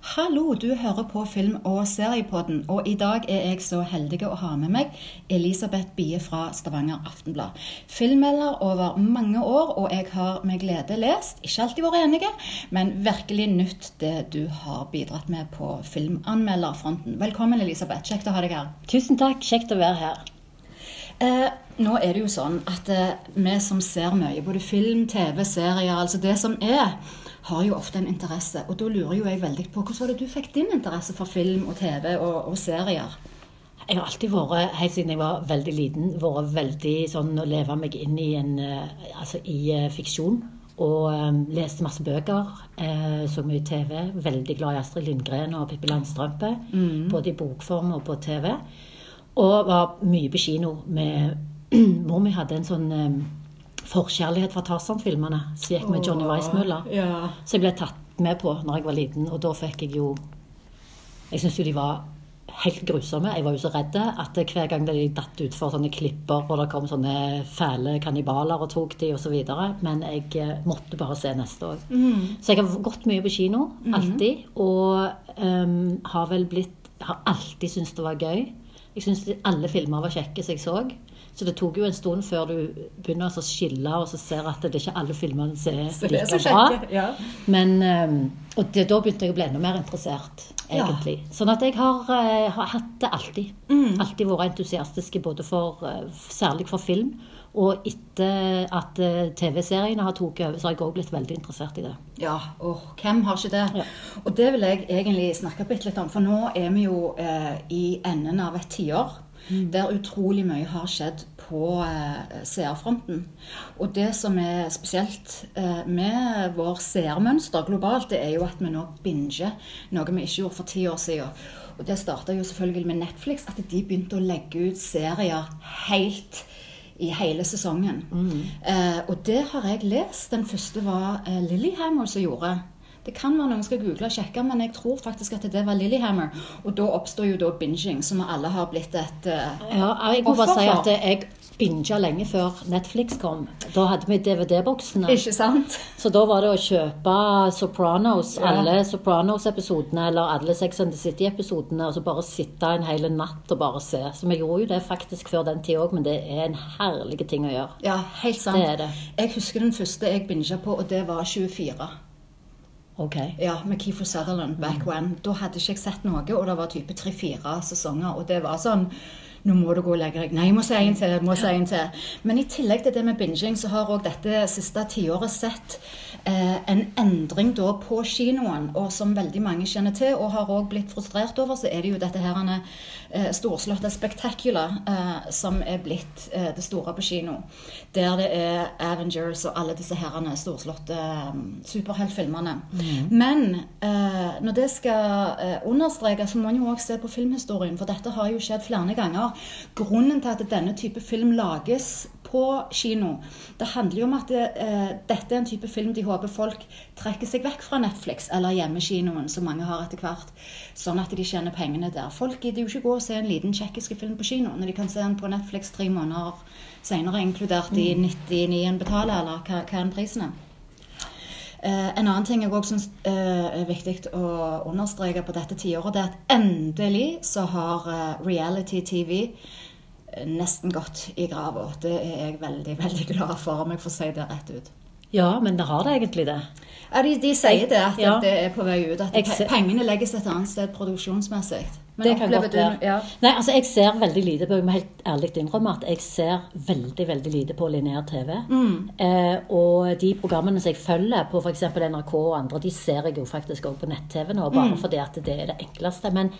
Hallo, du hører på Film- og seriepodden, og i dag er jeg så heldig å ha med meg Elisabeth Bie fra Stavanger Aftenblad. Filmmelder over mange år, og jeg har med glede lest, ikke alltid vært enige, men virkelig nytt det du har bidratt med på filmanmelderfronten. Velkommen, Elisabeth. Kjekt å ha deg her. Tusen takk. Kjekt å være her. Eh, nå er det jo sånn at eh, vi som ser mye, både film, TV, serier, altså det som er har jo ofte en interesse. Og da lurer jo jeg veldig på hvordan var det du fikk din interesse for film og TV og, og serier? Jeg har alltid vært, helt siden jeg var veldig liten, vært veldig sånn å leve meg inn i en eh, Altså i uh, fiksjon. Og um, leste masse bøker. Uh, så mye TV. Veldig glad i Astrid Lindgren og Pippi Landstrømpe. Mm. Både i bokform og på TV. Og var mye på kino med Mor mi hadde en sånn um, forkjærlighet for Tarzan-filmene som gikk med Johnny Weissmuller. Ja. Så jeg ble tatt med på når jeg var liten, og da fikk jeg jo Jeg syns jo de var helt grusomme. Jeg var jo så redd at hver gang de datt utfor sånne klipper, og det kom sånne fæle kannibaler og tok de osv. Men jeg eh, måtte bare se neste òg. Mm. Så jeg har gått mye på kino. Mhm. Alltid. Mm. Og um, har vel blitt Har alltid syntes det var gøy. Jeg syns alle filmer var kjekke som jeg så. Så det tok jo en stund før du begynner å skille og så ser at det er ikke alle filmene som er like bra. Ja. Men, ehm, og det, da begynte jeg å bli enda mer interessert, egentlig. Ja. Sånn at jeg har, eh, har hatt det alltid. Mm. Alltid vært entusiastiske både for, eh, særlig for film. Og etter at eh, TV-seriene har tatt over, så har jeg òg blitt veldig interessert i det. Ja, og hvem har ikke det? Ja. Og det vil jeg egentlig snakke bitte litt om. For nå er vi jo eh, i enden av et tiår Mm. Der utrolig mye har skjedd på eh, seerfronten. Og det som er spesielt eh, med vår seermønster globalt, det er jo at vi nå binger noe vi ikke gjorde for ti år siden. Og det starta jo selvfølgelig med Netflix, at de begynte å legge ut serier helt i hele sesongen. Mm. Eh, og det har jeg lest. Den første var eh, Lillyhammer som gjorde. Det kan være noen skal google og sjekke, men jeg tror faktisk at det var Lillyhammer. Og da oppstår jo da binging, som vi alle har blitt et uh, Ja, jeg må bare si at jeg binga lenge før Netflix kom. Da hadde vi DVD-boksene. Ikke sant? Så da var det å kjøpe Sopranos, ja. alle Sopranos-episodene eller alle Sex and the City-episodene, og så bare sitte en hel natt og bare se. Så vi gjorde jo det faktisk før den tid òg, men det er en herlig ting å gjøre. Ja, helt sant. Det det. Jeg husker den første jeg binga på, og det var 24. Okay. Ja, Med Keefer Sutherland back mm. when. Da hadde ikke jeg sett noe, og det var type tre-fire sesonger. Og det var sånn Nå må du gå og legge deg. Nei, jeg må si en til. må si en til. Men i tillegg til det med binging, så har òg dette siste tiåret sett eh, en endring da på kinoen. Og som veldig mange kjenner til, og har òg blitt frustrert over, så er det jo dette her eh, storslåtte Spectacular eh, som er blitt eh, det store på kino. Der det er Avengers og alle disse herrene storslåtte um, superheltfilmene. Mm. Men eh, når det skal eh, understrekes, så må man jo òg se på filmhistorien, for dette har jo skjedd flere ganger. Grunnen til at denne type film lages på kino, det handler jo om at det, eh, dette er en type film de håper folk trekker seg vekk fra Netflix eller hjemmekinoen, som mange har etter hvert, sånn at de tjener pengene der. Folk gidder jo ikke gå og se en liten tsjekkisk film på kino når de kan se den på Netflix tre måneder senere, inkludert i 99 mm. en betaler, eller hva, hva er prisen er. Eh, en annen ting jeg òg syns eh, er viktig å understreke på dette tiåret, det er at endelig så har eh, reality-TV nesten gått i grava. Det er jeg veldig, veldig glad for, om jeg får si det rett ut. Ja, men det har det egentlig det. Ja, De, de sier det, at ja. det er på vei ut. At pengene legges et annet sted produksjonsmessig. Men det kan godt være. Ja. Nei, altså jeg ser veldig lite på Jeg må helt ærlig innrømme at jeg ser veldig veldig lite på lineær TV. Mm. Eh, og de programmene som jeg følger på f.eks. NRK og andre, de ser jeg jo faktisk òg på nett-TV nå, bare mm. fordi at det er det enkleste. Men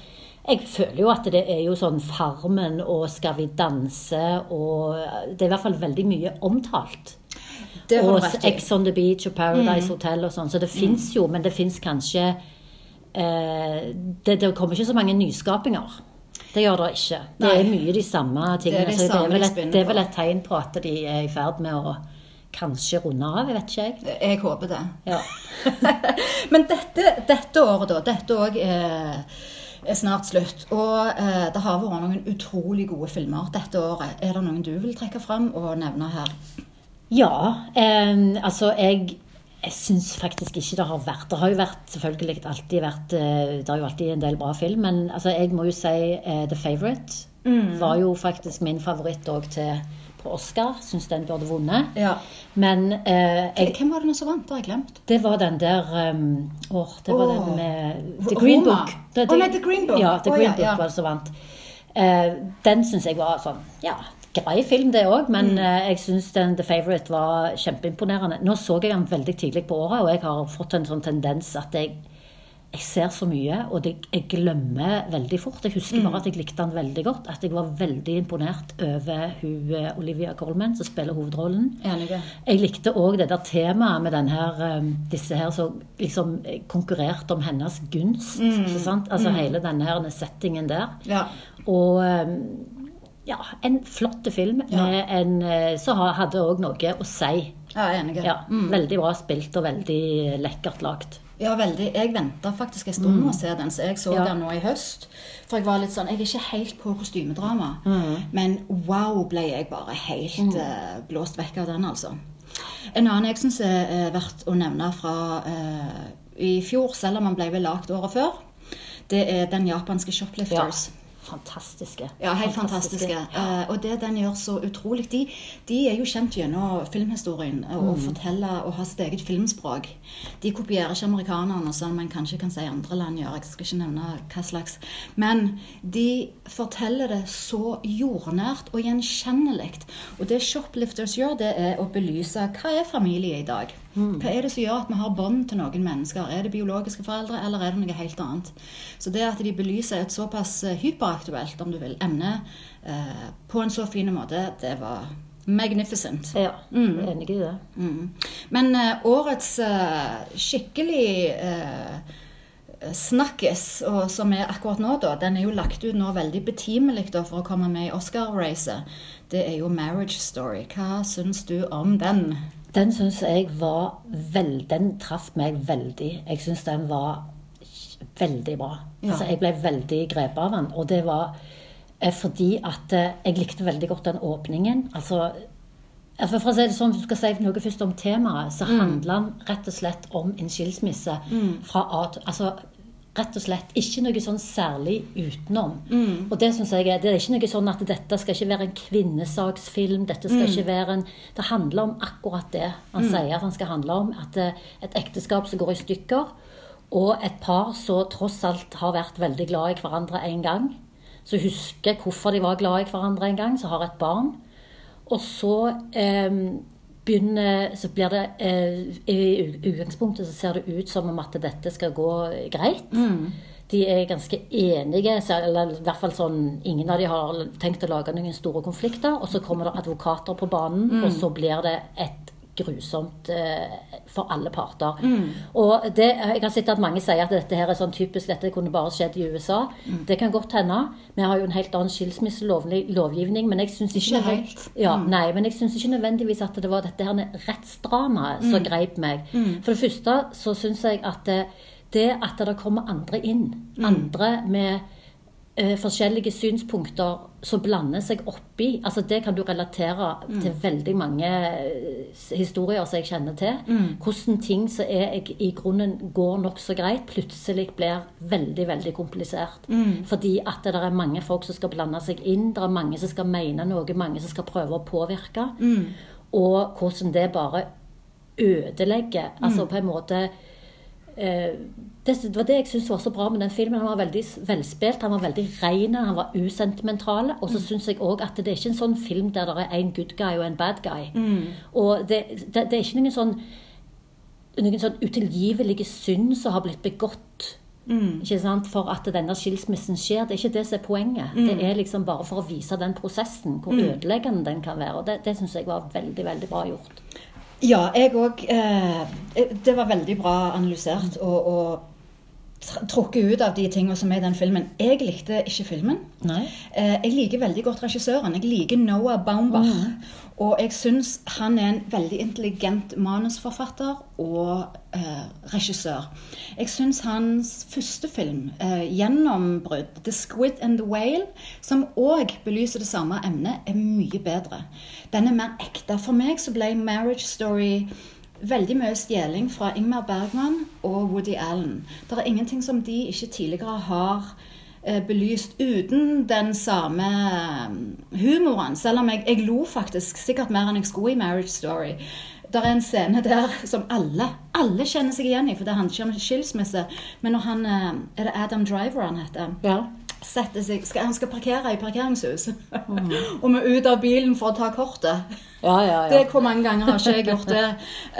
jeg føler jo at det er jo sånn Farmen og Skal vi danse og Det er i hvert fall veldig mye omtalt. Det og Ex on the Beach og Paradise mm. Hotel og sånn. Så det mm. fins jo, men det fins kanskje eh, det, det, kommer ikke så mange nyskapinger. Det gjør det ikke. Det Nei. er mye de samme tingene. Det er, de så det er, et, det er, vel et, tegn på at de er i ferd med å kanskje runde av. Jeg vet ikke, jeg. Jeg håper det. Ja. men dette, dette, året, da. Dette òg er, er snart slutt. Og eh, det har vært noen utrolig gode filmer dette året. Er det noen du vil trekke fram og nevne her? Ja. Eh, altså, jeg Jeg syns faktisk ikke det har vært Det har jo vært selvfølgelig alltid vært eh, Det har jo alltid en del bra film, men altså, jeg må jo si uh, The Favourite var jo faktisk min favoritt òg til på Oscar. Syns den burde vunnet. Ja. Men eh, jeg, Hvem var det som vant? Det har jeg glemt. det var den der um, Åh, det var oh. den med The Roma. Green Book. Å oh, nei, The Green Book. Ja, The Green ja, Book ja. var det som vant. Eh, den syns jeg var sånn Ja, grei film, det òg, men Mm. eh, jeg syns The Favourite var kjempeimponerende. Nå så jeg den veldig tidlig på året, og jeg har fått en sånn tendens at jeg, jeg ser så mye, og det, jeg glemmer veldig fort. Jeg husker Mm. bare at jeg likte den veldig godt. At jeg var veldig imponert over hun, eh, Olivia Colman, som spiller hovedrollen. Enige. Jeg likte òg det der temaet med denne her, um, disse her som liksom konkurrerte om hennes gunst. ikke sant? Altså hele denne her settingen der. Ja. Og ja, en flott film Ja. med en eh, som hadde òg noe å si. ja, enig. Ja, Veldig bra spilt og veldig lekkert lagt. Ja, veldig. Jeg venta faktisk en stund med å se den, så jeg så Ja. den nå i høst. For jeg var litt sånn Jeg er ikke helt på kostymedrama, Mm. men wow, ble jeg bare helt uh, blåst vekk av den, altså. En annen jeg syns er eh, verdt å nevne fra uh, i fjor, selv om han ble vel lagd året før, det er den japanske 'Shoplifters'. Fantastiske. Ja, helt fantastiske. Eh, og det den gjør så utrolig de, de er jo kjent gjennom filmhistorien og og forteller og har sitt eget filmspråk. De kopierer ikke amerikanerne, som man kanskje kan si andre land gjør. Jeg skal ikke nevne hva slags. Men de forteller det så jordnært og gjenkjennelig. Og det Shoplifters gjør, det er å belyse hva er familie i dag. Hva er det som gjør at vi har bånd til noen mennesker? Er det biologiske foreldre, eller er det noe helt annet? Så det at de belyser et såpass eh, hyperaktuelt, om du vil, emne eh, på en så fin måte, det var magnificent. Ja, jeg er enig i det. Mm. Men eh, årets eh, skikkelig eh, snakkes, og som er akkurat nå, da, den er jo lagt ut nå veldig betimelig da, for å komme med i Oscar-racet. Det er jo 'Marriage Story'. Hva syns du om den? Den syns jeg var veldig, Den traff meg veldig. Jeg syns den var veldig bra. Ja. Altså, jeg ble veldig grepet av den. Og det var eh, fordi at eh, jeg likte veldig godt den åpningen. Altså altså For å si det sånn, Hvis du skal si noe først om temaet, så handler den rett og slett om en skilsmisse fra A til Altså rett og slett ikke noe sånn særlig utenom. Og det syns jeg er, det er ikke noe sånn at dette skal ikke være en kvinnesaksfilm. dette skal ikke være en, Det handler om akkurat det han sier at han skal handle om. At eh, et ekteskap som går i stykker, og et par som tross alt har vært veldig glad i hverandre en gang. Som husker hvorfor de var glad i hverandre en gang, som har et barn. Og så eh, begynner Så blir det eh, I utgangspunktet så ser det ut som om at dette skal gå greit. De er ganske enige, eller i hvert fall sånn Ingen av de har tenkt å lage noen store konflikter. Og så kommer det advokater på banen, og så blir det et grusomt eh, for alle parter. Og det, Jeg har sett at mange sier at dette her er sånn typisk, dette kunne bare skjedd i USA. Det kan godt hende. Vi har jo en helt annen skilsmisselovgivning, men jeg syns ikke, Ikke helt. Ja, nei, men jeg syns ikke nødvendigvis at det var dette her rettsdramaet som greip meg. For det første så syns jeg at det, det at det kommer andre inn, andre med forskjellige synspunkter som blander seg oppi, altså det kan du relatere til veldig mange eh, historier som jeg kjenner til. Hvordan ting som er i grunnen går nokså greit, plutselig blir veldig, veldig komplisert. Fordi at det er mange folk som skal blande seg inn, det er mange som skal mene noe, mange som skal prøve å påvirke. Og hvordan det bare ødelegger. Altså på en måte eh, det, det var det jeg syntes var så bra med den filmen. Han var veldig velspilt, han var veldig ren, han var usentimental. Og så syns jeg òg at det er ikke en sånn film der det er en good guy og en bad guy. Og det, det, det er ikke noen sånn noen sånn utilgivelige synd som har blitt begått ikke sant, for at denne skilsmissen skjer. Det er ikke det som er poenget. Det er liksom bare for å vise den prosessen, hvor ødeleggende den kan være. Og det, det syns jeg var veldig, veldig bra gjort. Ja, jeg òg. Eh, det var veldig bra analysert og, og trukket ut av de tingene som er i den filmen. Jeg likte ikke filmen. Nei. Eh, jeg liker veldig godt regissøren. Jeg liker Noah Baumbach. Og jeg syns han er en veldig intelligent manusforfatter og eh, regissør. Jeg syns hans første film, eh, 'Gjennombrudd', 'The Squid and the Whale', som òg belyser det samme emnet, er mye bedre. Den er mer ekte. For meg så ble 'Marriage Story' veldig mye stjeling fra Ingmar Bergman og Woody Allen. Det er ingenting som de ikke tidligere har belyst uten den samme eh, humoren. Selv om jeg, jeg lo faktisk sikkert mer enn jeg skulle i Marriage Story. Det er en scene der som alle alle kjenner seg igjen i, for det handler ikke om skilsmisse. Men når han eh, Er det Adam Driver han heter? Ja. seg, skal, Han skal parkere i parkeringshus. og må ut av bilen for å ta kortet. Ja, ja, Det ja. Hvor mange ganger har ikke jeg gjort det?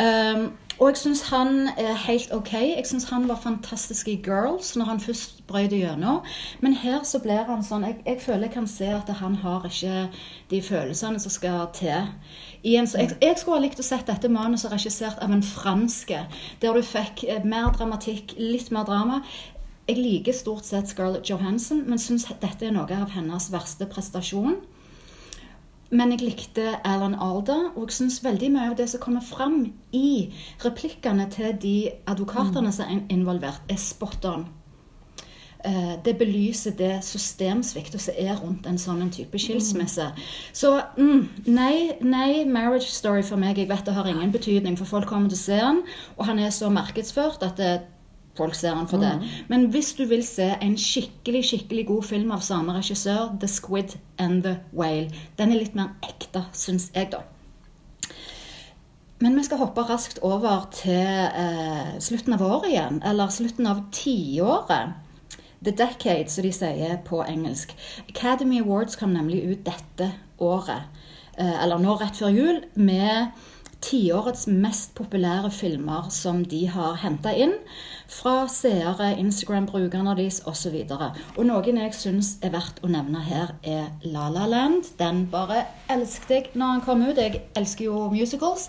Um, og jeg syns han er helt OK. Jeg syns han var fantastisk i Girls når han først brøt gjennom. Men her så blir han sånn jeg, jeg føler jeg kan se at han har ikke de følelsene som skal til. En, jeg, jeg skulle ha likt å sett dette manuset regissert av en franske, der du fikk eh, mer dramatikk, litt mer drama. Jeg liker stort sett Scarlett Johansson, men syns dette er noe av hennes verste prestasjon. Men jeg likte Alan Alda, og jeg syns veldig mye av det som kommer fram i replikkene til de advokatene som er involvert, er spot on. Eh, Det belyser det systemsviktet som er rundt en sånn type skilsmisse. Så mm, nei, nei, Marriage Story for meg jeg vet det har ingen betydning, for folk kommer til å se den, og han er så markedsført at det, folk ser han for det. Men hvis du vil se en skikkelig skikkelig god film av samme regissør, The Squid and the Whale, den er litt mer ekte, syns jeg, da. Men vi skal hoppe raskt over til eh, slutten av året igjen, eller slutten av tiåret. The Decade, som de sier på engelsk. Academy Awards kom nemlig ut dette året, eh, eller nå rett før jul, med tiårets mest populære filmer som de har henta inn fra seere, Instagram-brukerne deres osv. Og, og noen jeg syns er verdt å nevne her, er La La Land. Den bare elsket jeg når den kom ut. Jeg elsker jo musicals.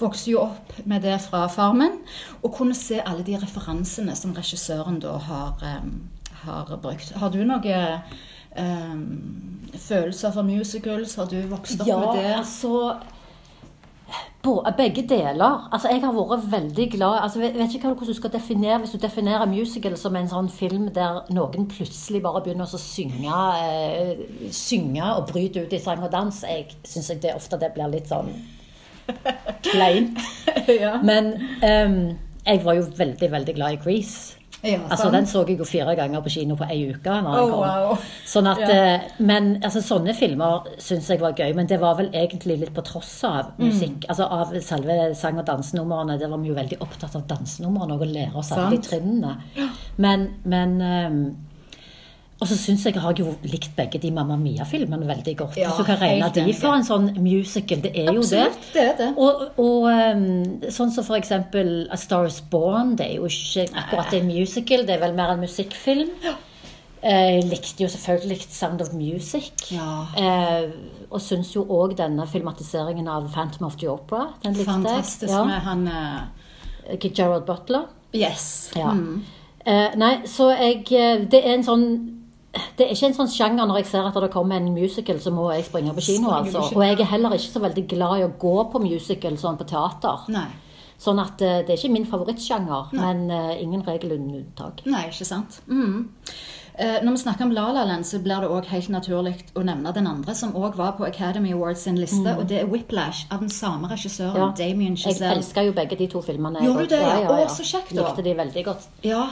Vokste jo opp med det fra Farmen. Og kunne se alle de referansene som regissøren da har, um, har brukt. Har du noe um, følelser for musicals? Har du vokst opp Ja, med det? altså bo- Begge deler. Altså, Jeg har vært veldig glad altså, Jeg vet ikke hvordan du skal definere Hvis du definerer musical som en sånn film der noen plutselig bare begynner å synge, eh, synge og bryte ut i sang og dans, jeg syns det ofte det blir litt sånn kleint. ja. Men um, jeg var jo veldig, veldig glad i Grease. Ja, Altså. Den så jeg jo fire ganger på kino på ei uke. Oh, kom. wow. Sånn at, Ja. eh, men altså, sånne filmer syns jeg var gøy. Men det var vel egentlig litt på tross av Mm. musikk. Altså av selve sang- og dansenumrene. Det var vi jo veldig opptatt av dansenumrene og å lære oss alle de trinnene. Men, men ehm, og så syns jeg jeg har jo likt begge de Mamma Mia-filmene veldig godt. Ja, du kan regne de for en sånn musical. Det er jo det. det er det. Og, og ehm, sånn som for eksempel A Star Is Born, det er jo ikke akkurat en musical, det er vel mer en musikkfilm. Eh, Jeg likte jo selvfølgelig Sound of Music. Ja. Eh, og syns jo òg denne filmatiseringen av Phantom of the Opera. Den likte Fantastisk jeg. med han uh... Ja. Gerald Butler. Yes. Ja. Mm. Eh, nei, så jeg eh, Det er en sånn det er ikke en sånn sjanger når jeg ser at det kommer en musical, så må jeg springe på kino. Altså. Og jeg er heller ikke så veldig glad i å gå på musical sånn på teater. Nei. Sånn at eh, det er ikke min favorittsjanger, men uh, ingen regel uten unntak. Nei, ikke sant. Mm. Uh, når vi snakker om La La Land, så blir det òg helt naturlig å nevne den andre som òg var på Academy Awards sin liste, og det er Whiplash av den samme regissøren, Mm. Ja. Damien Jeg elsker jo begge de to filmene. Gjorde du det? Ja, ja, ja. Å, så kjekt da. Likte de veldig godt. Ja.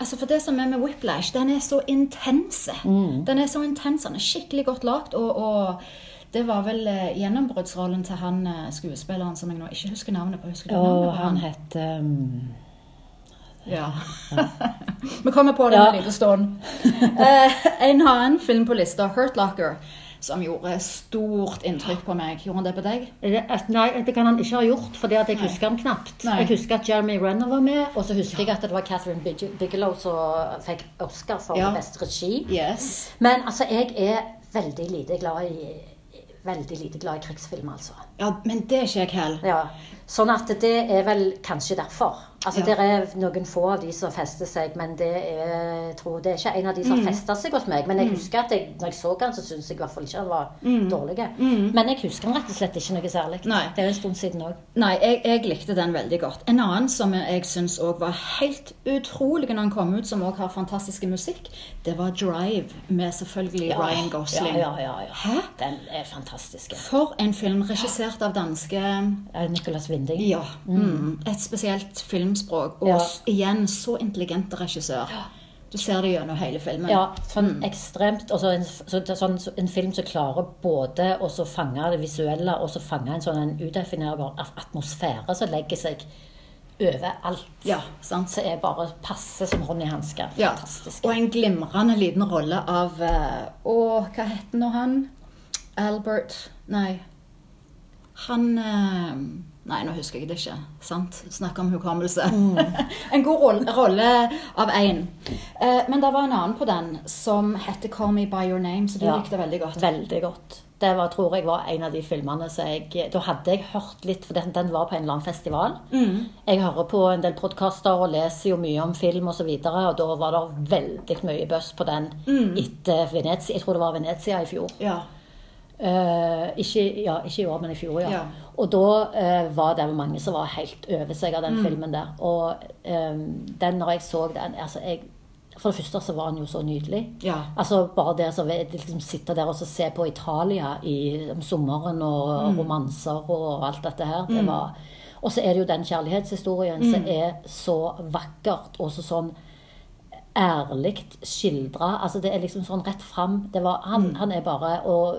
Altså For det som er med Whiplash, den er så intense. Mm. Den er så intens, den er skikkelig godt lagd, og, og det var vel eh, gjennombruddsrollen til han eh, skuespilleren som jeg nå ikke husker navnet på. Husker du navnet på han het um, Ja. Vi kommer på det Ja. en liten stund. Eh, en annen film på lista, Hurt Locker, som gjorde stort inntrykk på meg. Gjorde han det på deg? det- Nei, det kan han ikke ha gjort, fordi jeg husker han knapt. Nei. Jeg husker at Jeremy Renner var med, og så husker jeg at det var Catherine Big- Bigelow som fikk Oscar for Ja. beste regi. Yes. Men altså, jeg er veldig lite glad i Veldig lite glad i krigsfilm, altså. Ja, men det er ikke jeg heller. Ja, Sånn at det er vel kanskje derfor. Altså, Ja. Det er noen få av de som fester seg, men det er, jeg tror, det er ikke en av de som Mm. festa seg hos meg. Men jeg husker at jeg, når jeg så han, så syntes jeg i hvert fall ikke han var dårlig. Mm. Men jeg husker han rett og slett ikke noe særlig. Nei. Det er en stund siden òg. Nei, jeg, jeg likte den veldig godt. En annen som jeg syns òg var helt utrolig når han kom ut, som òg har fantastisk musikk, det var Drive, med selvfølgelig Ryan Gosling. Ja, ja, ja, ja. Den er fantastisk. For en film regissert av danske Nicholas Winding Binding. Ja. Mm. Et spesielt filmspråk. Og Ja. igjen så intelligent regissør. Du ser det gjennom hele filmen. Ja, sånn ekstremt og så en, så, sånn, så en film som klarer både å så fange det visuelle og så fange en sånn en udefinerbar atmosfære som legger seg over alt. Ja, sant? Som er bare passe som hånd i hanske. Ja. Fantastisk. Og en glimrende liten rolle av eh, Å, hva heter nå han? Albert Nei. Han eh, Nei, nå husker jeg det ikke. Sant? Snakk om hukommelse. en god rolle, av én. Eh, men det var en annen på den som heter 'Call Me By Your Name', så du Ja. likte veldig godt. Veldig godt. Det var, tror jeg var en av de filmene som jeg Da hadde jeg hørt litt, for den, den var på en eller annen festival. Mm. Jeg hører på en del podkaster og leser jo mye om film osv., og, så videre, og da var det veldig mye buzz på den Mm. etter Venezia. Jeg tror det var Venezia i fjor. Ja. Eh, ikke, ja, ikke i år, men i fjor, ja. Ja. Og da uh, var det mange som var helt over seg av den Mm. filmen der. Og um, den, når jeg så den altså jeg, For det første så var den jo så nydelig. Ja. Altså Bare det å liksom, sitte der og så se på Italia i om sommeren og Mm. romanser og alt dette her, det var Og så er det jo den kjærlighetshistorien som Mm. er så vakkert og så sånn ærlig skildra. Altså det er liksom sånn rett fram. Det var, han, Mm. han er bare Og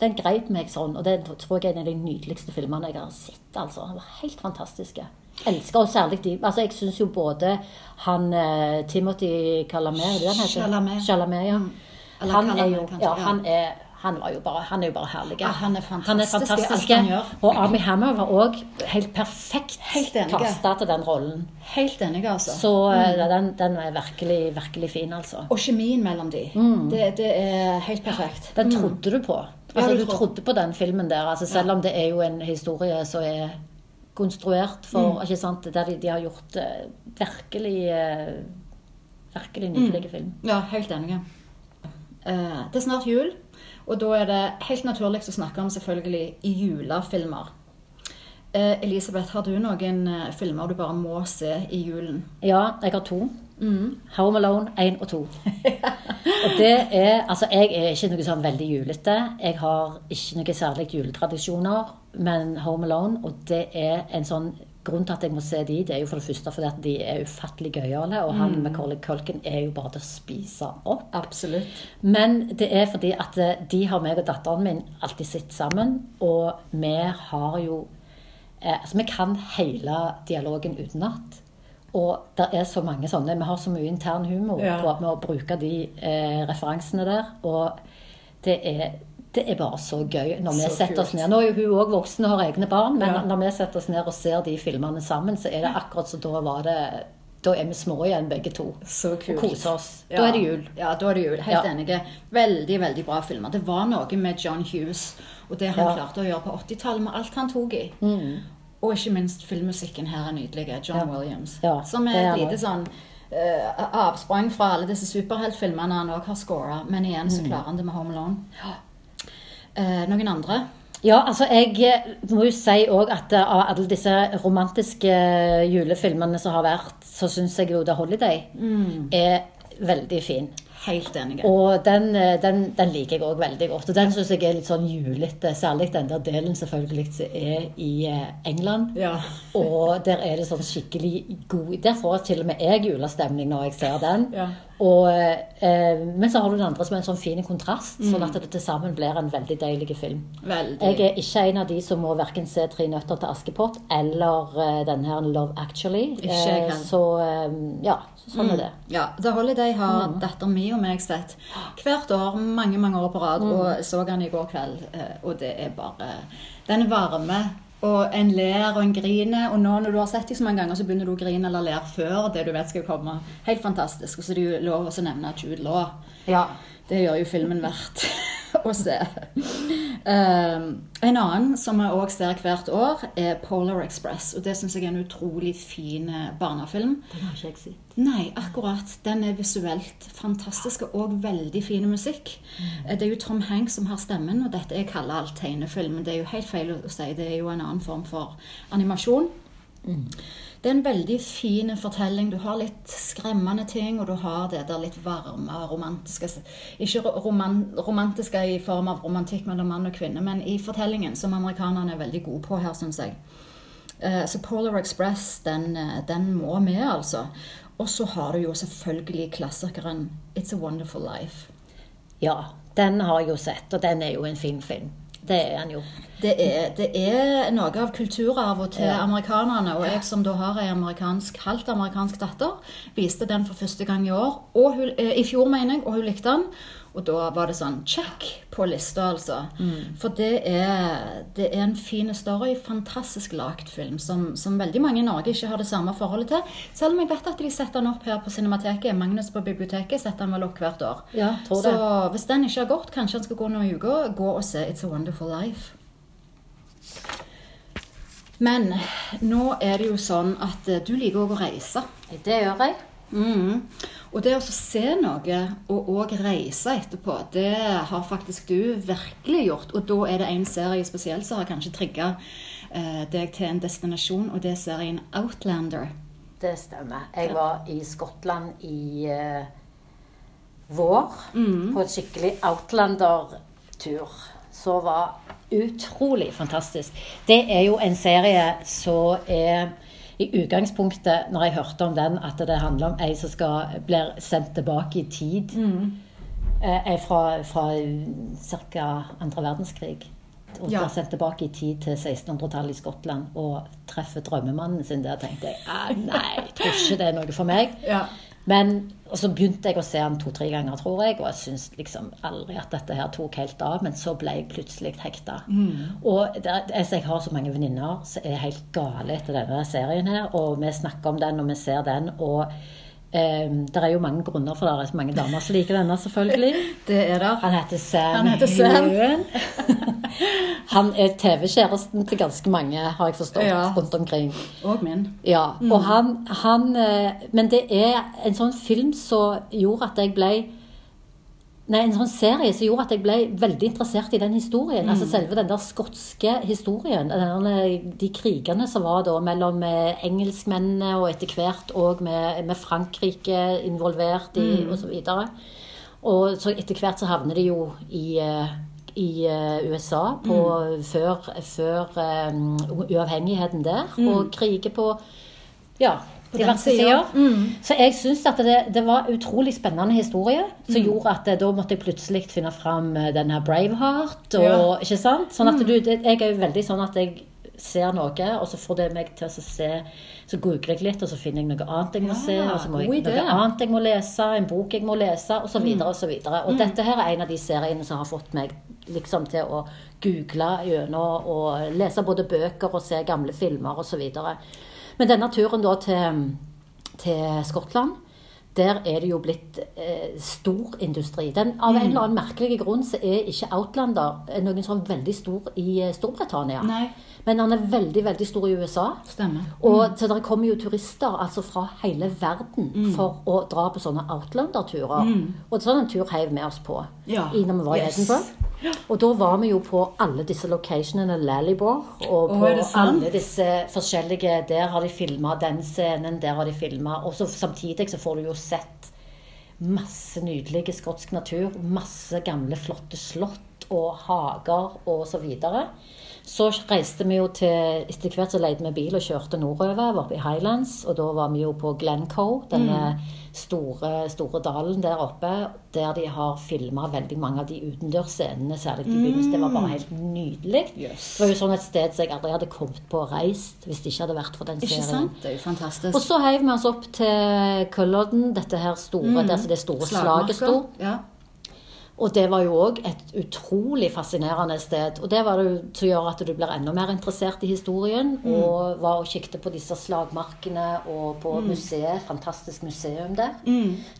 den greip meg sånn, og det tror jeg er en av de nydeligste filmene jeg har sett. altså. Den var helt fantastiske. Elsker og særlig de Altså, jeg syns jo både han eh, Timothy Chalamet, er det han heter? Chalamet. Chalamet, ja. Eller Han er jo ja. han er han, bare, han er jo bare herlig. Ja, han er fantastisk Han i alt han gjør. Og Army Hammer var òg helt perfekt Helt kasta til den rollen. Helt enig, altså. Så mm. den, den er virkelig, virkelig fin, altså. Og kjemien mellom de. Det, det er helt perfekt. Den trodde du på. Ja, Altså, du du trodde på den filmen der, altså, selv om det er jo en historie som er konstruert for ikke sant, Der de, de har gjort uh, virkelig uh, Virkelig nydelig film. Ja, helt enig. Uh, det er snart jul, og da er det helt naturlig å snakke om selvfølgelig julefilmer. Eh, Elisabeth, har du noen eh, filmer du bare må se i julen? Ja, jeg har to. Mm. Home Alone 1 og 2. og det er Altså, jeg er ikke noe sånn veldig julete. Jeg har ikke noen særlig juletradisjoner, men Home Alone, og det er en sånn Grunnen til at jeg må se de, det er jo for det første fordi at de er ufattelig gøyale, og han Macaulay Culkin er jo bare til å spise opp. Absolutt. Men det er fordi at eh, de har meg og datteren min alltid sett sammen, og vi har jo eh, Altså, vi kan hele dialogen utenat. Og det er så mange sånne Vi har så mye intern humor Ja. på, med å bruke de eh, referansene der. Og det er, det er bare så gøy når vi Så setter oss ned. Nå er jo hun òg voksen og har egne barn, men Ja. når vi setter oss ned og ser de filmene sammen, så er det akkurat som da var det Da er vi små igjen, begge to. Så Og kult. koser oss. Da er det jul. Ja, da er det jul. Helt Ja. enige. Veldig, veldig bra filmer. Det var noe med John Hughes og det han Ja. klarte å gjøre på 80-tallet, med alt han tok i. Og ikke minst filmmusikken her er nydelig. John Ja. Williams. Ja, som er er et lite sånn uh, avsprang fra alle disse superheltfilmene han òg har scora. Men igjen så klarer han det med Home Alone. Eh, noen andre? Ja, altså jeg eh, må jo si òg at eh, av alle disse romantiske julefilmene som har vært, så syns jeg jo The Holiday er veldig fin. Helt enige. Og den, eh, den, den liker jeg òg veldig godt. Og den syns jeg er litt sånn julete. Særlig den der delen selvfølgelig som er i eh, England. Ja. Og der er det sånn skikkelig god Der får til og med jeg julestemning når jeg ser den. Ja. Og, eh, men så har du den andre som er en sånn fin kontrast, sånn at det til sammen blir en veldig deilig film. Veldig. Jeg er ikke en av de som må verken se 'Tre nøtter til Askepott' eller uh, denne her 'Love Actually'. Ikke Eh, så eh, ja, sånn er det. Ja, The Holiday har Mm. datteren min og meg sett hvert år, mange mange år på rad. Mm. Og så han i går kveld, eh, og det er bare Den varme. Og en ler og en griner. Og nå når du har sett dem så mange ganger, så begynner du å grine eller ler før det du vet skal komme. Helt fantastisk. Og så er det jo lov å nevne Jude Law. Ja. Det gjør jo filmen verdt å se. Um, en annen som jeg òg ser hvert år, er Polar Express. Og det syns jeg er en utrolig fin eh, barnefilm. Den har ikke jeg sett. Nei, akkurat. Den er visuelt fantastisk og veldig fin musikk. Eh, Det er jo Tom Hanks som har stemmen, og dette er kalla alt tegnefilm. Men det er jo helt feil å si. Det er jo en annen form for animasjon. Det er en veldig fin fortelling. Du har litt skremmende ting, og du har det der litt varme, romantiske Ikke roman, romantiske i form av romantikk mellom mann og kvinne, men i fortellingen, som amerikanerne er veldig gode på her, syns jeg. Eh, så Polar Express, den, eh, den må med, altså. Og så har du jo selvfølgelig klassikeren It's a Wonderful Life. Ja, den har jeg jo sett, og den er jo en fin film. Det er han jo. Det er, det er noe av kulturarven til Ja. amerikanerne. Og jeg som da har ei amerikansk, halvt amerikansk datter, viste den for første gang i år. Og hun, eh, I fjor, mener jeg, og hun likte den. Og da var det sånn check på lista, altså. For det er, det er en fin story, fantastisk lagd film, som, som veldig mange i Norge ikke har det samme forholdet til. Selv om jeg vet at de setter den opp her på Cinemateket. Magnus på biblioteket setter den vel opp hvert år. Ja, tror Så hvis den ikke har gått, kanskje han skal gå noen uka, gå og se It's a Wonderful Life. Men nå er det jo sånn at eh, du liker òg å reise. Det gjør jeg. Mm. Og det å se noe og òg reise etterpå, det har faktisk du virkelig gjort. Og da er det en serie spesielt som har kanskje trigga eh, deg til en destinasjon, og det er serien Outlander. Det stemmer. Jeg var i Skottland i eh, vår på et skikkelig Outlander-tur. Så var utrolig fantastisk. Det er jo en serie som er i utgangspunktet, når jeg hørte om den, at det handler om ei som skal blir sendt tilbake i tid. Mm. er fra, fra ca. andre verdenskrig. Og Ja. blir sendt tilbake i tid til 1600-tallet i Skottland og treffer drømmemannen sin der. tenkte jeg ah, nei, jeg tror ikke det er noe for meg. Ja. Men og så begynte jeg å se den to-tre ganger, tror jeg, og jeg syns liksom aldri at dette her tok helt av. Men så ble jeg plutselig hekta. Og det, altså, jeg har så mange venninner som er helt gale etter denne serien her, og vi snakker om den, og vi ser den. og um, det er jo mange grunner for det er så mange damer som liker denne, selvfølgelig. Det er det. Han heter Sam, Han heter Sam. Han er TV-kjæresten til ganske mange, har jeg forstått, Ja. rundt omkring. Og min. Ja, og han, han eh, Men det er en sånn film som gjorde at jeg ble Nei, en sånn serie som gjorde at jeg ble veldig interessert i den historien. Altså selve den der skotske historien. Den, de krigene som var da mellom eh, engelskmennene og etter hvert òg med, med Frankrike involvert i og så. Og så etter hvert så havner de jo i eh, i eh, USA på, før, før um, uavhengigheten der, og kriger på ja, På diverse sider. Så jeg syns at det, det var utrolig spennende historie, som gjorde at eh, da måtte jeg plutselig finne fram denne Braveheart. Og, Ja. ikke sant? Sånn at du, det, jeg er jo veldig sånn at jeg ser noe, og så får det meg til å se Så googler jeg litt, og så finner jeg noe annet jeg må Ja, se, og så må jeg idé. noe annet jeg må lese, en bok jeg må lese, og så videre og så videre. Og dette her er en av de seriene som har fått meg liksom til å google gjennom og lese både bøker og se gamle filmer og så videre. Men denne turen da til, til Skottland der er det jo blitt eh, stor industri. Den, av en eller annen merkelig grunn så er ikke Outlander eh, noen sånn veldig stor i eh, Storbritannia. Nei. Men han er veldig, veldig stor i USA. Stemmer. Og så der kommer jo turister altså fra hele verden for å dra på sånne Outlander-turer. Og sånn en tur heiv vi oss på Ja. når vi var i Yes. Edinburgh. Og da var vi jo på alle disse locationene, Lallybor, og på oh, alle disse forskjellige Der har de filma den scenen, der har de filma Og så samtidig så får du jo sett masse nydelig skotsk natur. Masse gamle, flotte slott og hager og så videre. Så reiste vi jo til Etter hvert så leide vi bil og kjørte nordover, var oppe i Highlands. Og da var vi jo på Glencoe, denne store, store dalen der oppe, der de har filma veldig mange av de utendørsscenene, særlig i begynnelsen. Det var bare helt nydelig. Yes. Det var jo sånn et sted som jeg aldri hadde kommet på og reist hvis det ikke hadde vært for den Ikke serien. sant? Det er jo fantastisk. Og så heiv vi oss opp til Culloden, dette her store, der det store slaget sto. Ja. Og det var jo òg et utrolig fascinerende sted. Og det var det jo som gjør at du blir enda mer interessert i historien. Og var og kikket på disse slagmarkene og på museet. Fantastisk museum der.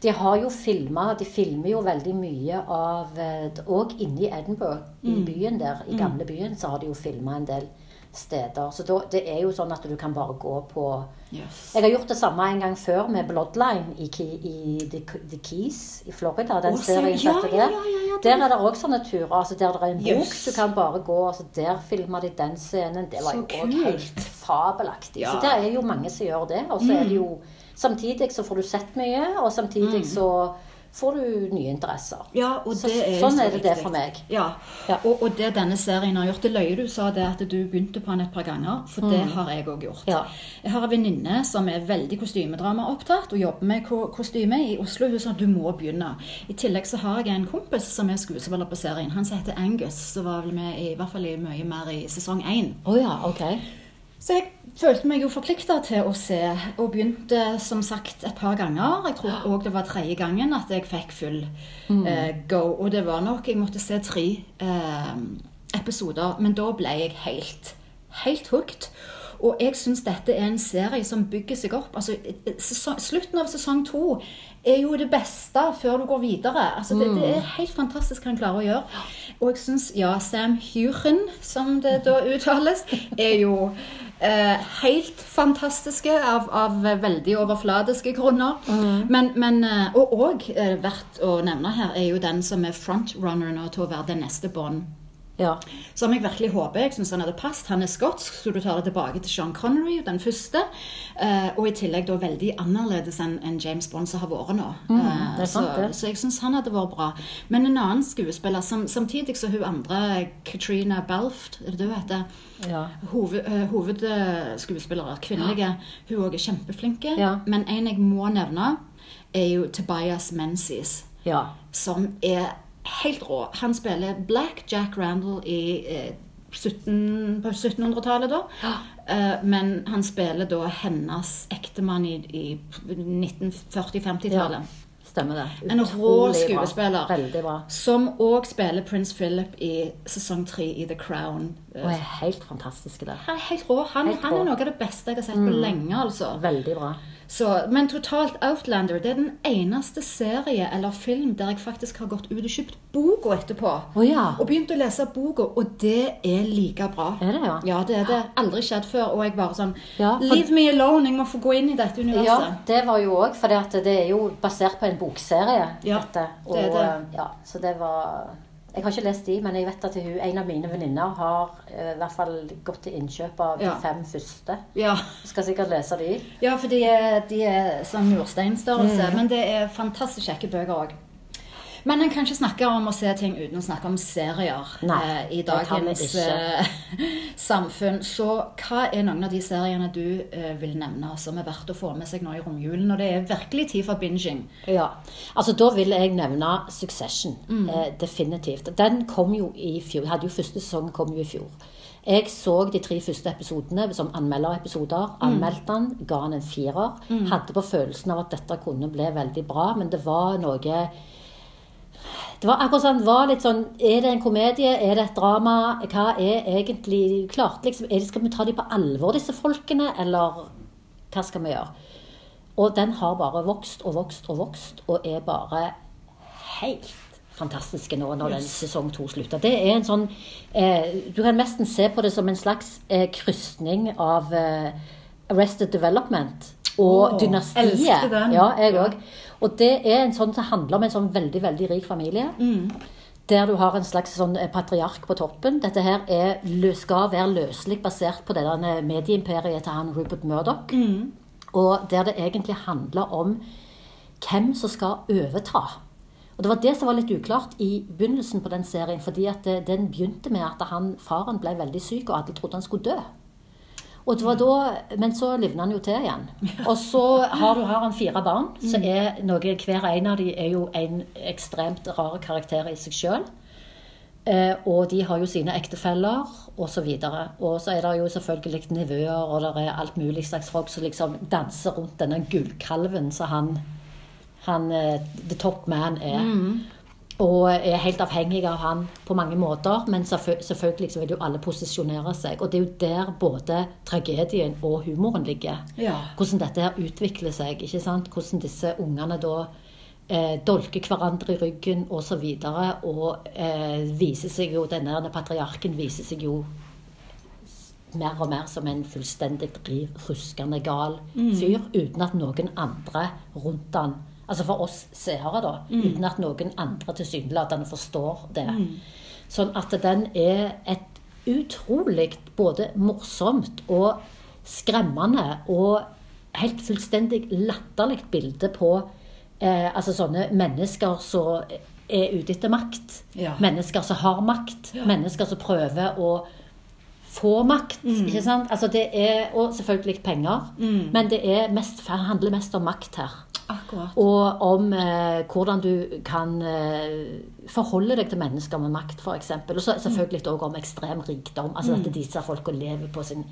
De har jo filma De filmer jo veldig mye av Og inne i Edinburgh, i byen der, i gamle byen, så har de jo filma en del steder. Så da, det er jo sånn at du kan bare gå på Yes. jeg har gjort det samme en gang før med Bloodline i, i The, The Keys i Florida. Den ser- serien ja, ja, der. ja, Der er det òg sånne turer. altså Der det er en bok Yes. du kan bare gå. altså Der filma de den scenen. Det var jo òg helt fabelaktig. Mm. Så det er jo mange som gjør det. Og så er det jo Samtidig så får du sett mye, og samtidig Mm. så får du nye interesser. Ja, og Så- det er sånn så er det det for meg. Ja, Ja. Og, og det denne serien har gjort Det løye du sa det at du begynte på den et par ganger, for det har jeg òg gjort. Mm. Ja. Jeg har en venninne som er veldig kostymedramaopptatt og jobber med ko kostyme i Oslo. Hun sa du må begynne. I tillegg så har jeg en kompis som er skuespiller på serien. Han som heter Angus, som var vel med i, i hvert fall i mye mer i sesong én. Oh, ja, ok. Så jeg følte meg jo forplikta til å se, og begynte som sagt et par ganger. Jeg tror òg det var tredje gangen at jeg fikk full eh, go. Og det var nok Jeg måtte se tre eh, episoder, men da ble jeg helt, helt hooked. Og jeg syns dette er en serie som bygger seg opp. Altså, sesong, slutten av sesong to er jo det beste før du går videre. Altså, det, det er helt fantastisk hva han klarer å gjøre. Og jeg syns ja, Sam Huren, som det da uttales, er jo eh, helt fantastiske av, av veldig overfladiske grunner. Men, men eh, Og òg eh, verdt å nevne her er jo den som er frontrunner nå til å være den neste Bond. Ja. Som jeg virkelig håper. Jeg syns han hadde passet. Han er skotsk, så du tar det tilbake til Sean Connery, den første. Eh, og i tillegg da veldig annerledes enn en James Bond som har vært nå. Eh, det er så, så jeg syns han hadde vært bra. Men en annen skuespiller, som, samtidig som hun andre, Katrina Balft, er det det hun heter? Ja. Hoved, eh, hovedskuespillere, kvinnelige, hun òg er kjempeflinke. Ja. Men en jeg må nevne, er jo Tobias Menzies ja. som er helt rå. Han spiller Black Jack Randall i eh, 17, på 1700-tallet, da. Eh, men han spiller da hennes ektemann i, i 1940-50-tallet. Stemmer det. En rå bra. skuespiller. Veldig bra. Som òg spiller prins Philip i sesong tre i The Crown. Og er helt fantastisk der. Han er helt rå. Han, Helt han. Mm. er noe av det beste jeg har sett på lenge, altså. Veldig bra. Så, men totalt Outlander det er den eneste serie eller film der jeg faktisk har gått ut og kjøpt boka etterpå. Oh, ja. Og begynt å lese boka, og det er like bra. Er det, ja? Ja, det er det. Aldri skjedd før. Og jeg bare sånn Ja, for- Leave me alone! Jeg må få gå inn i dette universet. Ja, det var jo òg, for det er jo basert på en bokserie. Ja, dette. Og, det er det. Ja, så det var Jeg har ikke lest de, men jeg vet at hun, en av mine venninner har uh, i hvert fall gått til innkjøp av Ja. de fem første. Ja. Skal sikkert lese de. ja, for de er, de er sånn mursteinstørrelse. Mm. Men det er fantastisk kjekke bøker òg. Men en kan ikke snakke om å se ting uten å snakke om serier Nei, eh, i dagens eh, samfunn. Så hva er noen av de seriene du eh, vil nevne som er verdt å få med seg nå i romjulen? Og det er virkelig tid for binging. Ja, altså Da vil jeg nevne Succession. Mm. Eh, definitivt. Den kom jo i fjor. Hadde jo Første sesong kom jo i fjor. Jeg så de tre første episodene som anmelderepisoder. Mm. Anmeldte den, ga den en firer. Hadde på følelsen av at dette kunne bli veldig bra, men det var noe det var akkurat sånn, var litt sånn Er det en komedie? Er det et drama? Hva er egentlig klart? Liksom, er det, skal vi ta dem på alvor, disse folkene? Eller hva skal vi gjøre? Og den har bare vokst og vokst og vokst, og er bare helt fantastiske nå når den sesong to slutter. Det er en sånn eh, Du kan nesten se på det som en slags eh, krysning av eh, Arrested Development og oh, Dynastiet. Ja, jeg òg. Og det er en sånn som handler om en sånn veldig, veldig rik familie. Mm. Der du har en slags sånn eh, patriark på toppen. Dette her er, skal være løselig basert på det der eh, medieimperiet til han Rupert Murdoch. Mm. Og der det egentlig handler om hvem som skal overta. Og Det var det som var litt uklart i begynnelsen på den serien. fordi at det, den begynte med at han, faren ble veldig syk, og alle trodde han skulle dø. Og det var da, Men så livner han jo til igjen. Og så har, du, har han fire barn. så er noe, Hver en av dem er jo en ekstremt rar karakter i seg sjøl. Eh, og de har jo sine ektefeller osv. Og så er det jo selvfølgelig nevøer og det er alt mulig slags folk som liksom danser rundt denne gullkalven som han, han eh, the top man er. Og er helt avhengig av han på mange måter, men selvfølgelig så vil jo alle posisjonere seg. Og det er jo der både tragedien og humoren ligger. Ja. Hvordan dette her utvikler seg. ikke sant? Hvordan disse ungene da eh, dolker hverandre i ryggen osv. Og, så videre, og eh, viser seg jo, denne patriarken viser seg jo mer og mer som en fullstendig riv ruskende gal fyr, uten at noen andre rundt han Altså for oss seere, da. Uten at noen andre tilsynelatende forstår det. Sånn at den er et utrolig både morsomt og skremmende og helt fullstendig latterlig bilde på eh, altså sånne mennesker som er ute etter makt. Ja. Mennesker som har makt. Mennesker som prøver å få makt. Mm. ikke sant? Altså det er, Og selvfølgelig penger. Men det er mest, handler mest om makt her. Akkurat. Og om eh, hvordan du kan eh, forholde deg til mennesker med makt, f.eks. Og så selvfølgelig òg om ekstrem rikdom. Altså at disse folka lever på sin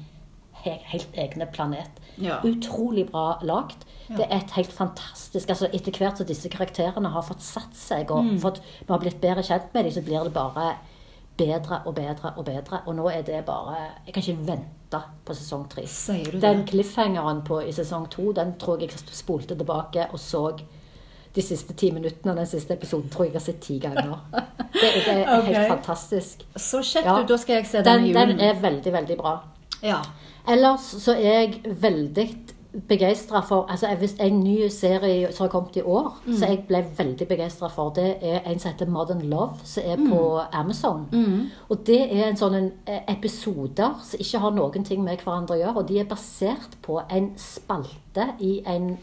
he helt egne planet. Ja. Utrolig bra lagd. Det er et helt fantastisk altså Etter hvert som disse karakterene har fått satt seg, og fått, vi har blitt bedre kjent med dem, så blir det bare bedre og bedre og bedre. Og nå er det bare Jeg kan ikke vente på sesong tre. Den cliffhangeren på, i sesong to, den tror jeg jeg spolte tilbake og så de siste ti minuttene av den siste episoden tror jeg jeg har sett ti ganger. Det, det er okay. helt fantastisk. Så kjekt Ja. Da skal jeg se Den, den i den er veldig, veldig bra. Ja. Ellers så er jeg veldig begeistra for altså visste En ny serie som har kommet i år, Mm. så jeg ble veldig begeistra for, det er en som heter Modern Love, som er på Mm. Amazon. Og det er en sånn eh, episoder som ikke har noen ting med hverandre å gjøre, og de er basert på en spalte i en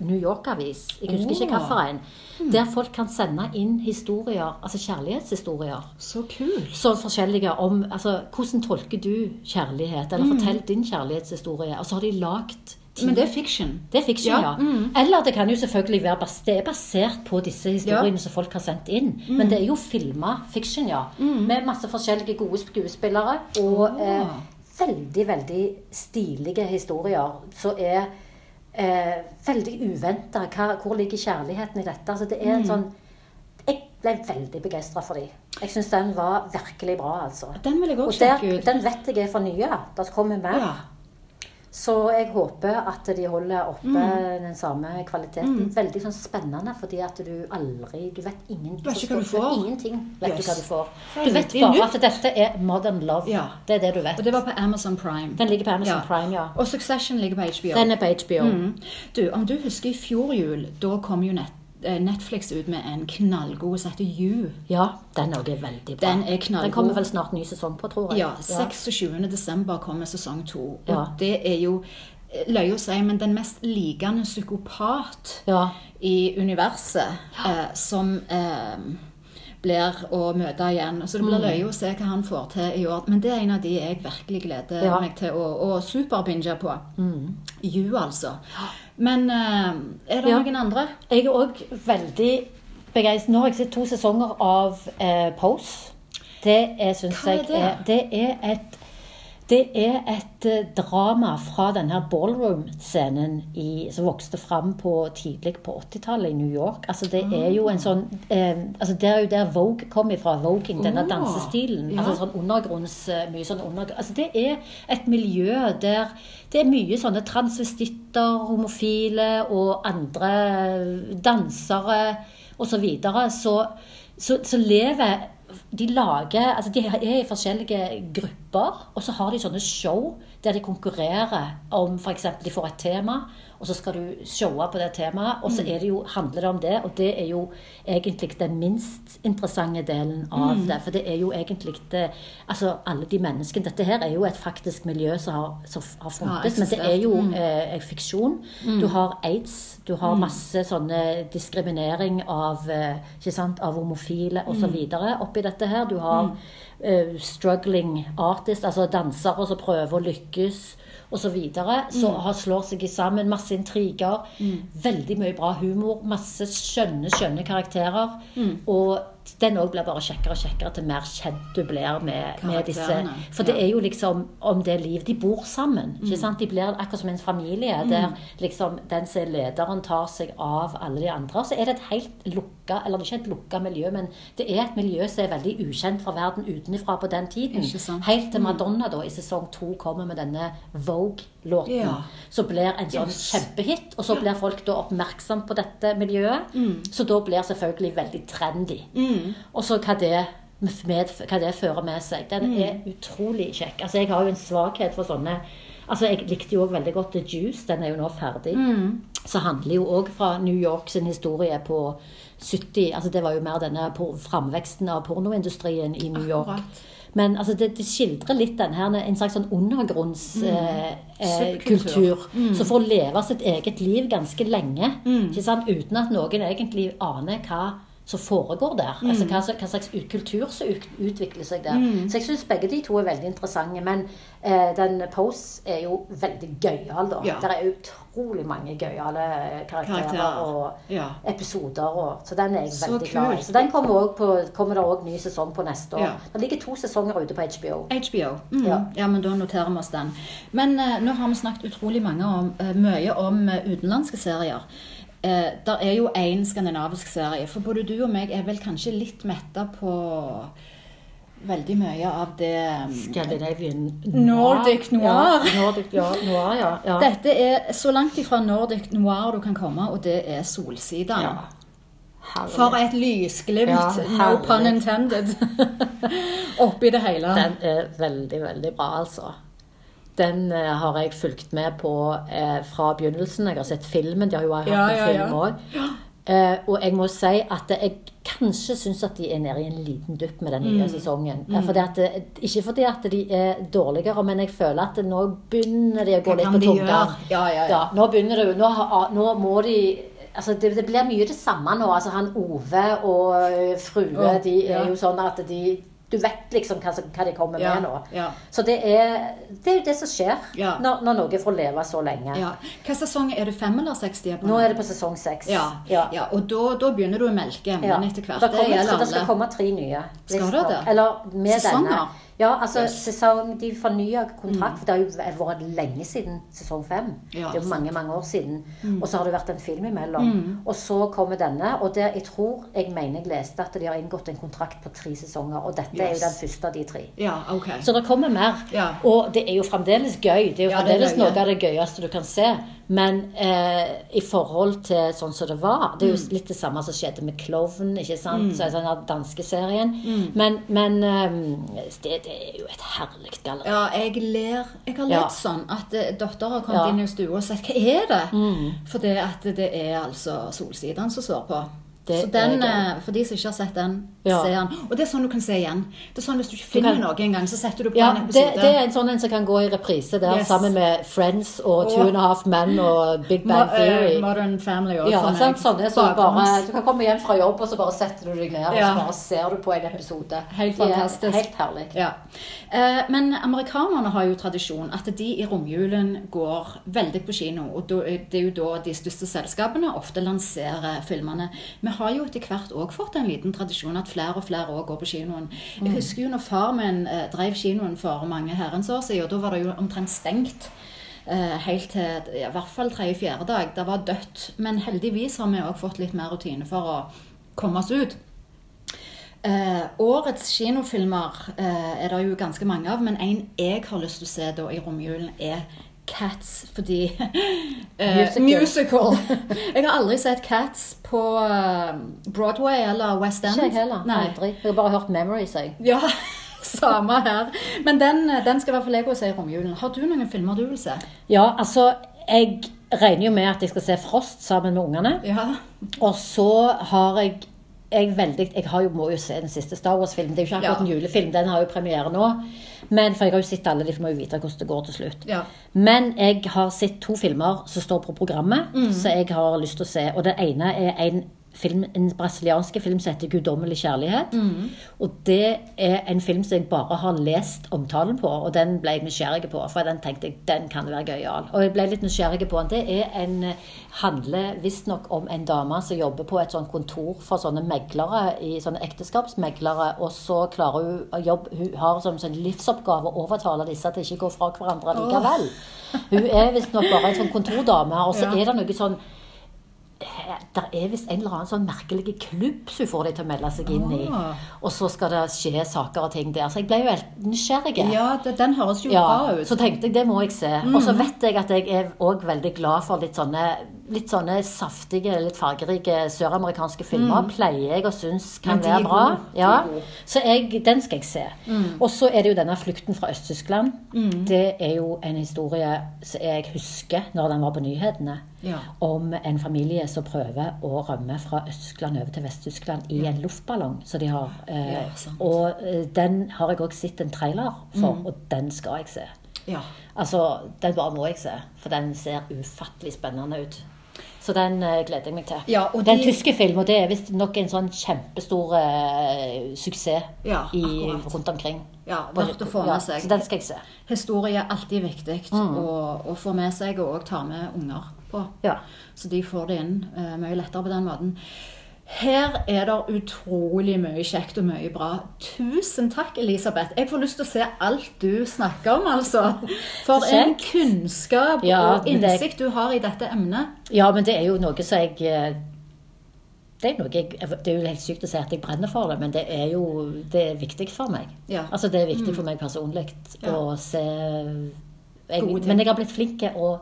New York-avis. Jeg husker ikke Åh. hvilken. Der folk kan sende inn historier, altså kjærlighetshistorier. Så kult. Så forskjellige om altså, hvordan tolker du kjærlighet, eller fortell din kjærlighetshistorie. Og så har de lagd Men det er fiction. det er fiction, Ja, mm. Eller det kan jo selvfølgelig være bas det er basert på disse historiene Ja. som folk har sendt inn. Mm. Men det er jo filma fiction, ja. Med masse forskjellige gode skuespillere. Og eh, veldig, veldig stilige historier som er eh, veldig uventa. Hvor ligger kjærligheten i dette? Altså, det er Mm. en sånn Jeg ble veldig begeistra for dem. Jeg syns den var virkelig bra, altså. Den vil jeg Og der, sjekke ut. den vet jeg er for nye. Det kommer mer. Ja. Så jeg håper at de holder oppe Mm. den samme kvaliteten. Veldig sånn spennende, fordi at du aldri Du vet ingen, Du vet du får. Ingenting vet Yes. du hva du får. Du vet bare at dette er modern love. Ja. Det er det du vet. Og det var på Amazon Prime. Den ligger på Amazon Ja. Prime, ja. Og Succession ligger på HBO. Den er på HBO. Mm. Du, om du husker i fjor jul, da kom jo net, eh, Netflix ut med en knallgod som heter You. Ja, den er veldig bra. Den er knallgod. Den kommer vel snart ny sesong på, tror jeg. Ja, 26. desember kommer sesong to. Og Ja. det er jo løy løye å si, men den mest likende psykopat Ja. i universet eh, som eh, blir å møte igjen. Så det blir løye å se hva han får til i år. Men det er en av de jeg virkelig gleder Mm. Ja. meg til å, å superbinge på. You, altså. Men eh, er det Ja. noen andre? Jeg er òg veldig begeistret. Nå har jeg sett to sesonger av eh, Pose. Det er, syns er jeg det? er Det er et det er et eh, drama fra denne ballroom-scenen som vokste fram på, tidlig på 80-tallet i New York. Altså Det er jo en sånn eh, altså Det er jo der Vogue kom ifra. Voging, denne oh, dansestilen. ja. Altså sånn undergrunns... eh, Mye sånn undergrunns... altså Det er et miljø der det er mye sånne transvestitter, homofile og andre dansere osv. Så, videre. så så så lever de lager altså De er i forskjellige grupper, og så har de sånne show der de konkurrerer om f.eks. de får et tema, og så skal du showe på det temaet. Og så er det jo, handler det om det, og det er jo egentlig den minst interessante delen av det. For det er jo egentlig det Altså alle de menneskene Dette her er jo et faktisk miljø som har, som har funtes, men det er jo eh, fiksjon. Du har aids, du har masse sånne diskriminering av, eh, sant, av homofile osv. oppi dette her. Du har eh, struggling artists, altså dansere som prøver å lykkes osv. Så, videre, så har slår seg sammen. Masse intriger. Veldig mye bra humor. Masse skjønne, skjønne karakterer. Og den òg blir bare kjekkere og kjekkere til mer kjent du blir med, med disse. For det er jo liksom om det liv. De bor sammen. ikke sant? De blir akkurat som en familie, der liksom den som er lederen, tar seg av alle de andre. Så er det et helt lukka, eller det er ikke et lukka miljø, men det er et miljø som er veldig ukjent for verden utenfra på den tiden. Helt til Madonna da i sesong to kommer med denne Vogue-låten. Ja. Så blir en sånn Yes. kjempehit, og så blir folk da oppmerksom på dette miljøet. Så da blir selvfølgelig veldig trendy. Og så hva det, med, hva det fører med seg. Den er utrolig kjekk. Altså, jeg har jo en svakhet for sånne Altså, Jeg likte jo også veldig godt The Juice. Den er jo nå ferdig. Så handler jo òg fra New York sin historie på 70 altså Det var jo mer denne framveksten av pornoindustrien i New York. Akkurat. Men altså, det, det skildrer litt den her, en slags sånn undergrunnskultur. Eh, mm. kultur, Som får leve sitt eget liv ganske lenge. Sant? Uten at noen egentlig aner hva som foregår der. Altså hva, hva slags kultur som utvikler seg der. Så jeg syns begge de to er veldig interessante. Men eh, den Pose er jo veldig gøyal, da. Ja. Det er utrolig mange gøyale karakterer, Karakterer. og Ja. episoder. Og, så den er jeg Så veldig glad i. Så den kommer, på, kommer det òg ny sesong på neste år. Ja. Det ligger to sesonger ute på HBO. HBO. Mm. Ja. Ja. men da noterer vi oss den. Men eh, nå har vi snakket utrolig mange om, eh, mye om eh, utenlandske serier. Eh, der er jo én skandinavisk serie. For både du og meg er vel kanskje litt metta på veldig mye av det um, Scandinavian Nordic noir. Ja, Nordic ja, noir, ja. ja. Dette er så langt ifra Nordic noir du kan komme, og det er Solsida. ja. Herlig. For et lysglimt, Ja, no pun intended, oppi det hele. Den er veldig, veldig bra, altså. Den eh, har jeg fulgt med på eh, fra begynnelsen. Jeg har sett filmen. De har jo hatt Ja, en ja, film ja. òg. Eh, og jeg må si at jeg kanskje syns at de er nede i en liten dupp med den Mm. nye sesongen. Mm. Fordi at, ikke fordi at de er dårligere, men jeg føler at nå begynner de å gå litt på tunga. Ja, ja, ja. nå begynner det Nå, nå må de Altså, det, det blir mye det samme nå. Altså, han Ove og frue, oh, de er ja. jo sånn at de Du vet liksom hva, hva de kommer Ja, med nå. ja. Så det er, det er jo det som skjer Ja. når, når noe får leve så lenge. Ja. Hva sesong er det? Fem eller seks? er Nå er det på sesong seks. Ja, Ja. ja. og da, da begynner du å melke emnene etter hvert. Det, kommer, så det skal komme tre nye. Skal det det? Eller med Sesonger? denne. Ja, altså Yes. sesong, De fornya kontrakt. for Det har jo vært lenge siden sesong fem. Ja, det er jo mange mange år siden. Og så har det vært en film imellom. Og så kommer denne. Og det, jeg tror jeg mener jeg leste at de har inngått en kontrakt på tre sesonger. Og dette er jo den første av de tre. Ja, okay. Så det kommer mer. Ja. Og det er jo fremdeles gøy. Det er jo det er fremdeles noe av det gøyeste du kan se. Men eh, i forhold til sånn som det var Det er jo litt det samme som skjedde med Klovn, ikke sant? Så er den danskeserien. danske serien. Men, men eh, det, det er jo et herlig galleri. Ja, jeg ler. Jeg har lett Ja. sånn at eh, datter har kommet Ja. inn i stua og sagt 'hva er det?' For det at det er altså Solsiden som står på. Det så den, eh, For de som ikke har sett den, Ja. se den. Og det er sånn du kan se igjen. Det er sånn Hvis du ikke finner kan- noe en gang, så setter du på Ja, en det, episode. det er en sånn en som kan gå i reprise der Yes. sammen med Friends og Two and a Half Men og Big Bang Mo- eh, Theory. Modern Family også, Ja, sånn. Sånn, som bare Du kan komme hjem fra jobb, og så bare setter du deg ned, og så bare ser du på en episode. Helt fantastisk. er. Helt herlig. Ja. Eh, men amerikanerne har jo tradisjon at de i romjulen går veldig på kino. Og det er jo da de største selskapene ofte lanserer filmene. Vi har jo etter hvert òg fått en liten tradisjon at flere og flere også går på kinoen. Jeg husker jo når far min eh, drev kinoen for mange herrens år siden, og da var det jo omtrent stengt. eh, helt til ja, i hvert fall tredje-fjerde dag. Det var dødt. Men heldigvis har vi òg fått litt mer rutine for å komme oss ut. Eh, årets kinofilmer eh, er det jo ganske mange av, men en jeg har lyst til å se da i romjulen, er Cats, fordi uh, Musical. musical. jeg har aldri sett Cats på eh, Broadway eller West End. Ikke jeg heller. Nei. Aldri. Jeg har bare hørt Memories, jeg. Ja, samme her. Men den, eh, den skal i hvert fall jeg gå og se i romjulen. Har du noen filmer du vil se? Ja, altså Jeg regner jo med at jeg skal se Frost sammen med ungene. Ja. Og så har jeg jeg, veldig, jeg har jo, må jo se den siste Star Wars-filmen. Det er jo ikke akkurat Ja. en julefilm, den har jo premiere nå. Men For jeg har jo sett alle, de må jo vite hvordan det går til slutt. Ja. Men jeg har sett to filmer som står på programmet, så jeg har lyst til å se. Og det ene er en film, en brasiliansk film som heter 'Guddommelig kjærlighet'. Og det er en film som jeg bare har lest omtalen på, og den ble jeg nysgjerrig på. For den tenkte jeg den kan være gøyal. Og jeg ble litt nysgjerrig på den. Det er en, eh, handler visstnok om en dame som jobber på et sånt kontor for sånne meglere, i sånne ekteskapsmeglere, og så klarer hun å jobbe Hun har som sånn livsoppgave å overtale disse til ikke å gå fra hverandre likevel. Hun er visstnok bare en sånn kontordame, og så Ja. er det noe sånn det er visst en eller annen sånn merkelig klubb som får de til å melde seg inn i. Ah. Og så skal det skje saker og ting der. Så jeg ble jo helt nysgjerrig. ja, det, den høres jo Ja, bra ut. så tenkte jeg det må jeg se. Og så vet jeg at jeg er òg veldig glad for litt sånne litt sånne saftige, litt fargerike søramerikanske filmer pleier jeg å synes kan Mm. Ja, være bra. Ja, så jeg, den skal jeg se. Og så er det jo denne flukten fra Øst-Tyskland. Mm. Det er jo en historie som jeg husker når den var på nyhetene. Ja. Om en familie som prøver å rømme fra Øst-Tyskland over til Vest-Tyskland i en luftballong. Så de har, eh, Ja, og eh, den har jeg òg sett en trailer for, Mm. og den skal jeg se. ja. Altså, den bare må jeg se, for den ser ufattelig spennende ut. Så den eh, gleder jeg meg til. Ja, de- tyske film, og det er visstnok en sånn kjempestor eh, suksess Ja, i, rundt omkring. Ja, verdt å få med Ja. Så den skal jeg se. Historie er alltid viktig Mm. å, å få med seg, og òg ta med unger på. Ja. Så de får det inn uh, mye lettere på den måten. Her er det utrolig mye kjekt og mye bra. Tusen takk, Elisabeth. Jeg får lyst til å se alt du snakker om, altså. For en kunnskap Ja, og det- innsikt du har i dette emnet. ja, men det er jo noe som jeg eh, det er, jeg, det er jo helt sykt å si at jeg brenner for det, men det er jo det er viktig for meg. Ja. Altså Det er viktig for meg personlig Ja. å se jeg, Men jeg har blitt flink til å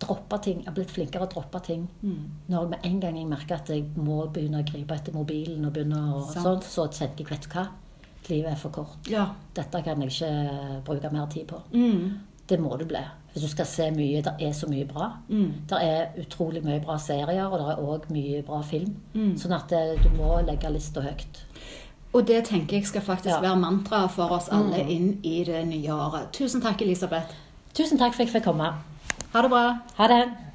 droppe ting. Jeg har blitt flinkere å droppe ting. Mm. Når med en gang jeg merker at jeg må begynne å gripe etter mobilen, og begynne å, sånn, så tenker jeg vet du hva, livet er for kort. Ja. Dette kan jeg ikke bruke mer tid på. Mm. Det må du bli. Hvis du skal se mye, det er så mye bra. Mm. Det er utrolig mye bra serier, og det er òg mye bra film. Mm. Sånn at det, du må legge lista høyt. Og det tenker jeg skal faktisk Ja. være mantra for oss alle Mm. inn i det nye året. Tusen takk, Elisabeth. Tusen takk for at jeg fikk komme. 好的吧？好的。